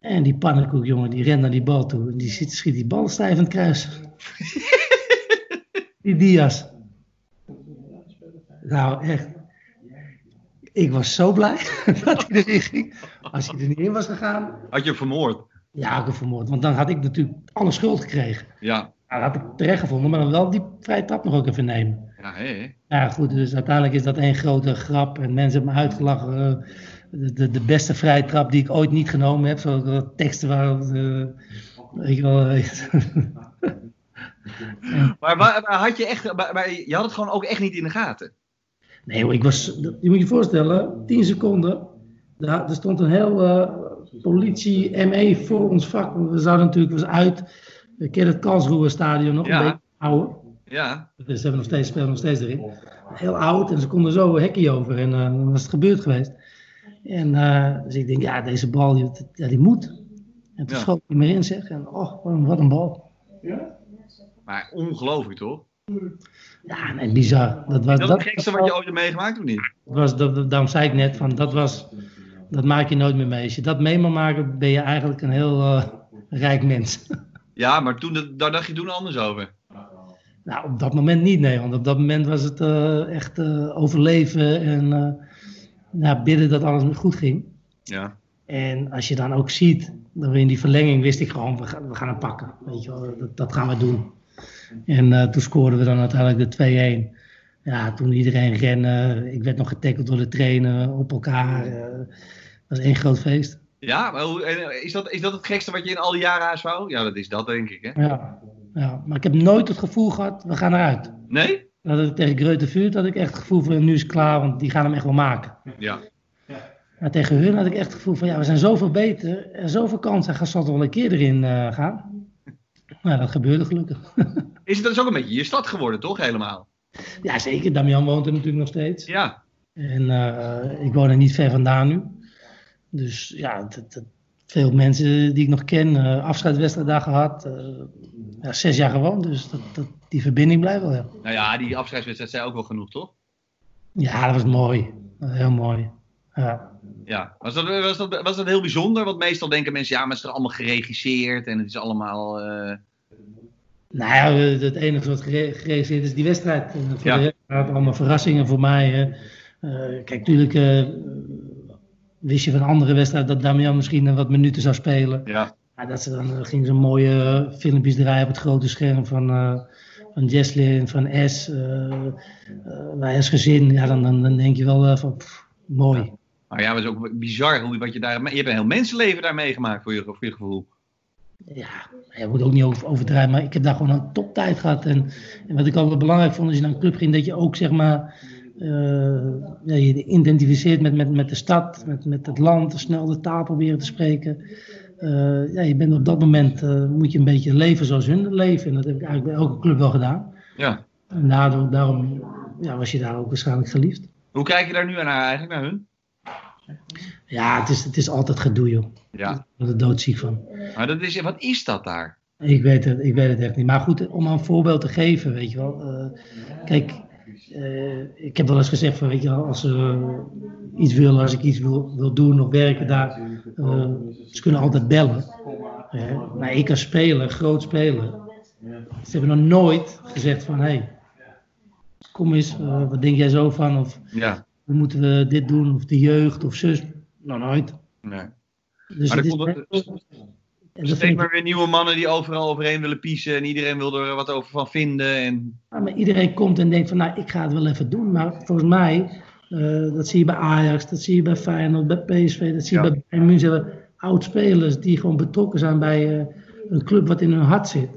En die pannenkoek, jongen, die rent naar die bal toe. En die schiet, schiet die bal stijf in het kruis. [laughs] die Diaz. Nou, echt. Ik was zo blij [laughs] dat hij erin ging. Als hij er niet in was gegaan, had je hem vermoord? ja, ik heb vermoord. Want dan had ik natuurlijk alle schuld gekregen. Ja, Nou, dat had ik terecht gevonden, maar dan wel die vrije trap nog ook even nemen. ja, hé. Ja, goed, dus uiteindelijk is dat één grote grap. En mensen hebben me uitgelachen. eh, De, de, de beste vrije trap die ik ooit niet genomen heb. Zo eh, teksten waar. eh, je wel. eh, [laughs] Maar, maar, maar had je echt, maar, maar je had het gewoon ook echt niet in de gaten. Nee, hoor, ik was. Je moet je voorstellen, 10 seconden. Daar, er stond een heel eh, politie ME voor ons vak. We zouden natuurlijk was uit. Ik ken het Karlsruhe stadion nog Ja. een beetje ouder. Ja, Dus ze hebben nog steeds, spelen nog steeds erin. Heel oud en ze konden zo een hekje over en eh, dan was het gebeurd geweest. En eh, dus ik denk, ja, deze bal, die, ja, die moet. En toen Ja. schoot hij meer in, zeg. En oh, wat een, wat een bal. maar ongelooflijk toch? Ja, nee, bizar. Dat was, Is dat dat, het gekste wat je ooit hebt meegemaakt of niet? was, dat, dat- daarom zei ik net, van, dat, was, dat maak je nooit meer mee. Als je dat mee mag maken, ben je eigenlijk een heel eh, rijk mens. [laughs] Ja, maar toen, daar dacht je toen anders over. nou, op dat moment niet, nee. Want op dat moment was het eh, echt eh, overleven en eh, bidden dat alles goed ging. Ja, En als je dan ook ziet, we in die verlenging wist ik gewoon, we gaan, we gaan hem pakken. Weet je wel, dat, dat gaan we doen. En toen scoorden we dan uiteindelijk de 2-1. Ja, toen iedereen rennen. Ik werd nog getackeld door de trainer op elkaar. dat was één groot feest. Ja maar hoe, en is, dat, is dat het gekste wat je in al die jaren wou? Ja, dat is dat denk ik, hè? Ja, ja, maar ik heb nooit het gevoel gehad, we gaan eruit. Nee? Dat ik tegen Greute Vuurt had ik echt het gevoel van, nu is het klaar, want die gaan hem echt wel maken. Ja. Maar tegen hun had ik echt het gevoel van, ja, we zijn zoveel beter. En zoveel kansen, hij zal toch wel een keer erin eh, gaan. Nou, dat gebeurde gelukkig. [laughs] Is het dus ook een beetje je stad geworden, toch? Helemaal. Ja, zeker. Damian woont er natuurlijk nog steeds. Ja. En eh, ik woon er niet ver vandaan nu. Dus ja, dat, dat- veel mensen die ik nog ken, eh afscheidswedstrijd daar gehad. eh, ja, zes jaar gewoond, dus dat, dat, die verbinding blijft wel. Ja. Nou ja, die afscheidswedstrijd zei ook wel genoeg, toch? ja, dat was mooi. Dat was heel mooi. Ja. Ja. Was dat, was, dat, was dat heel bijzonder? Want meestal denken mensen, ja, maar het is toch allemaal geregisseerd en het is allemaal... eh, Nou ja, het enige wat gere- gerealiseerd is die wedstrijd. En voor Ja. de het allemaal verrassingen voor mij. kijk, natuurlijk wist je van andere wedstrijden dat Damian misschien wat minuten zou spelen. Ja. Ja, dat ze dan eh, gingen ze mooie eh, filmpjes draaien op het grote scherm van, eh van Jesslyn, van S, eh eh, bij S gezin. Ja, dan, dan, dan denk je wel van pff, mooi. Maar ja, het was ook bizar hoe, wat je daar... Je hebt een heel mensenleven daar meegemaakt, voor je, voor je gevoel. Ja, je moet ook niet over, overdrijven, maar ik heb daar gewoon een toptijd gehad. En, en wat ik altijd belangrijk vond als je naar een club ging, dat je ook zeg maar, ja, je identificeert met, met, met de stad, met, met het land, snel de taal proberen te spreken. Eh, ja, je bent op dat moment, eh, moet je een beetje leven zoals hun leven. En dat heb ik eigenlijk bij elke club wel gedaan. Ja. En daardoor, daarom ja, was je daar ook waarschijnlijk geliefd. Hoe kijk je daar nu naar eigenlijk, naar hun? Ja, het is, het is altijd gedoe, joh. Ja. Ik word er doodziek van. Maar dat is, wat is dat daar? Ik weet, het, ik weet het echt niet. Maar goed, om een voorbeeld te geven, weet je wel. eh, kijk, eh, ik heb wel eens gezegd van, weet je als ze eh, iets willen, als ik iets wil, wil doen of werken daar, eh, ze kunnen altijd bellen. Maar ik als speler, groot speler, ze hebben nog nooit gezegd van, hé, hey, kom eens, wat denk jij zo van? Of Ja. hoe moeten we dit doen? Of de jeugd of zus? Nog nooit. Nee. Dus Maar komt- dat Steeds maar weer nieuwe mannen die overal overheen willen piezen en iedereen wil er wat over van vinden. En... Ja, maar iedereen komt en denkt van, nou, ik ga het wel even doen. Maar volgens mij, eh, dat zie je bij Ajax, dat zie je bij Feyenoord, bij PSV, dat zie je Ja. bij Bayern München. Ze hebben oud-spelers die gewoon betrokken zijn bij eh, een club wat in hun hart zit.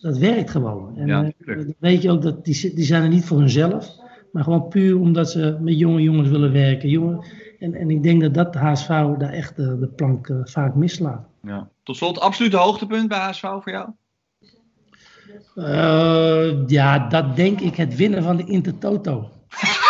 Dat werkt gewoon. En Ja, eh, dan weet je ook dat die, die zijn er niet voor hunzelf, maar gewoon puur omdat ze met jonge jongens willen werken. Jongen, en, en ik denk dat dat de HSV daar echt de, de plank eh, vaak mislaat. Ja. Tot slot, absolute hoogtepunt bij HSV voor jou? Eh, ja, dat denk ik het winnen van de Intertoto. [laughs]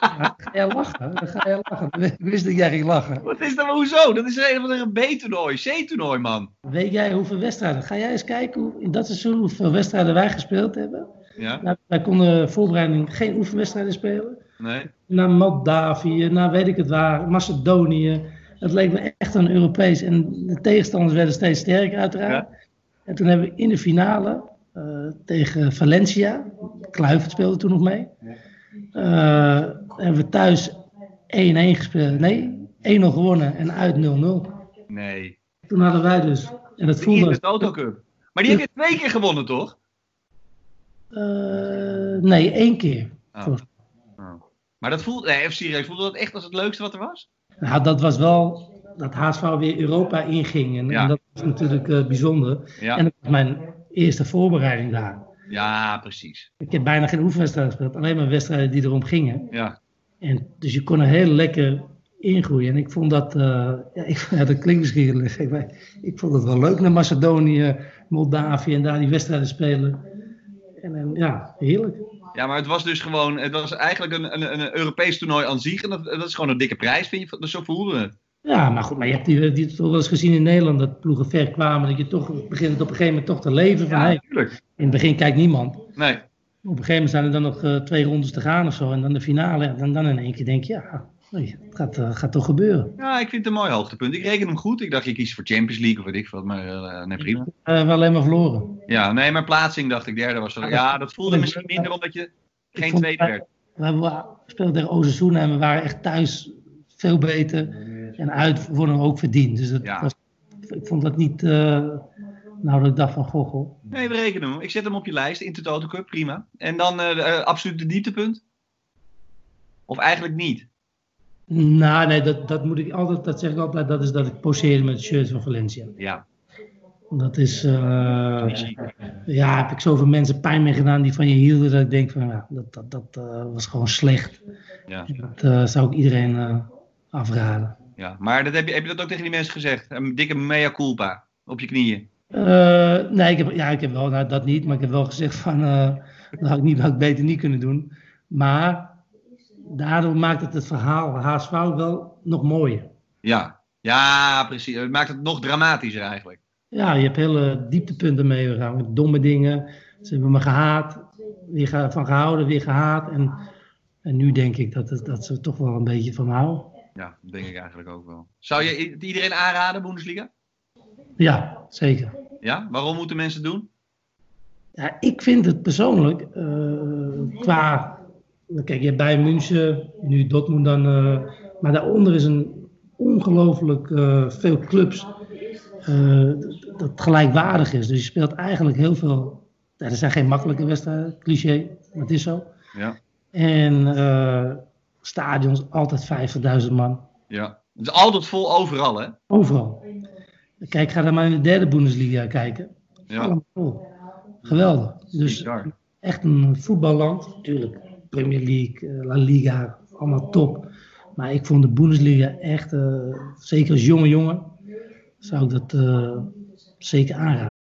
Ja, ga jij lachen? Dan ga jij lachen. Ik wist dat jij ging lachen. Wat is dat? Hoezo? Dat is een of andere B-toernooi, C-toernooi, man. Weet jij hoeveel wedstrijden? Ga jij eens kijken hoe, in dat seizoen hoeveel wedstrijden wij gespeeld hebben? Ja? Nou, wij konden voorbereiding geen oefenwedstrijden spelen. Nee? Naar Moldavië, naar weet ik het waar, Macedonië. Het leek me echt een Europees. En de tegenstanders werden steeds sterker, uiteraard. En toen hebben we in de finale eh, tegen Valencia, Kluivert speelde toen nog mee. eh, hebben we thuis 1-1 gespeeld. Nee, 1-0 gewonnen en uit 0-0. Nee. Toen hadden wij dus. En dat In voelde. de Toto Cup. Maar die heb je twee keer gewonnen, toch? eh, nee, één keer. Oh. Maar dat voelde, nee, serieus, voelde dat echt als het leukste wat er was? Nou, dat was wel dat HSV weer Europa inging. En, Ja. en dat was natuurlijk eh, bijzonder. Ja. En dat was mijn eerste voorbereiding daar. Ja, precies. Ik heb bijna geen oefenwedstrijden gespeeld, alleen maar wedstrijden die erom gingen. Ja. En, dus je kon er heel lekker ingroeien. En ik vond dat, eh, ja, ik, [laughs] ja, dat klinkt misschien gek, maar ik vond het wel leuk naar Macedonië, Moldavië en daar die wedstrijden spelen. En eh, ja, heerlijk. Ja, maar het was dus gewoon, het was eigenlijk een, een, een Europees toernooi aan zich. En dat, dat is gewoon een dikke prijs, vind je? Dus zo voelde het. Ja, maar goed, maar je hebt die, die toch wel eens gezien in Nederland, dat ploegen ver kwamen, dat je toch begint het op een gegeven moment toch te leven. Van, Ja, hey, natuurlijk. in het begin kijkt niemand. Nee. Op een gegeven moment zijn er dan nog eh, twee rondes te gaan of zo. En dan de finale. En dan, dan in één keer denk je, ja, het gaat, eh, gaat toch gebeuren. Ja, ik vind het een mooi hoogtepunt. Ik reken hem goed. Ik dacht, je kiest voor Champions League of weet ik wat. Maar eh, nee, prima. Eh, we alleen maar verloren. Ja, nee, maar plaatsing dacht ik, derde was er. Ja, dat voelde misschien minder omdat je geen vond- tweede werd. We we speelden tegen Ozasuna en we waren echt thuis veel beter. En uit worden we ook verdiend. Dus dat Ja. was, ik vond dat niet, nou dat ik dacht van, goh. Nee, we rekenen hem. Ik zet hem op je lijst, Intertoto Cup, prima. En dan absoluut de dieptepunt? Of eigenlijk niet? Nou, nee, dat, dat moet ik altijd, dat zeg ik altijd, dat is dat ik poseerde met het shirt van Valencia. Ja. Dat is, eh, ja, heb ik zoveel mensen pijn mee gedaan die van je hielden, dat ik denk van, ja, dat, dat, dat eh, was gewoon slecht. Ja. Dat eh, zou ik iedereen afraden. ja. Maar dat heb, je, heb je dat ook tegen die mensen gezegd? Een dikke mea culpa op je knieën. Nee, ik heb, ja, ik heb wel, nou, dat niet, maar ik heb wel gezegd van, dat had ik, niet, had ik beter niet kunnen doen. Maar daardoor maakt het het verhaal HSV wel nog mooier. Ja. Ja, precies. Het maakt het nog dramatischer eigenlijk. Ja, je hebt hele dieptepunten meegegaan met domme dingen. Ze hebben me gehaat, weer van gehouden, weer gehaat. En, en nu denk ik dat, het, dat ze toch wel een beetje van houden. Ja, dat denk ik eigenlijk ook wel. Zou je iedereen aanraden, Bundesliga? Ja, zeker. Ja? Waarom moeten mensen het doen? Ja, ik vind het persoonlijk eh, qua. Kijk, je hebt bij München, nu Dortmund dan. eh, maar daaronder is een ongelooflijk eh, veel clubs. eh, dat gelijkwaardig is. Dus je speelt eigenlijk heel veel. Er zijn geen makkelijke wedstrijden, cliché, maar het is zo. Ja. En eh, stadions altijd 50.000 man. Ja. Het is altijd vol overal, hè? Overal. Kijk, ga dan maar in de derde Bundesliga kijken. Ja. Allemaal vol. Geweldig. Dus Bizar. echt een voetballand. Natuurlijk, Premier League, eh, La Liga, allemaal top. Maar ik vond de Bundesliga echt, eh, zeker als jonge jongen, zou ik dat eh, zeker aanraden.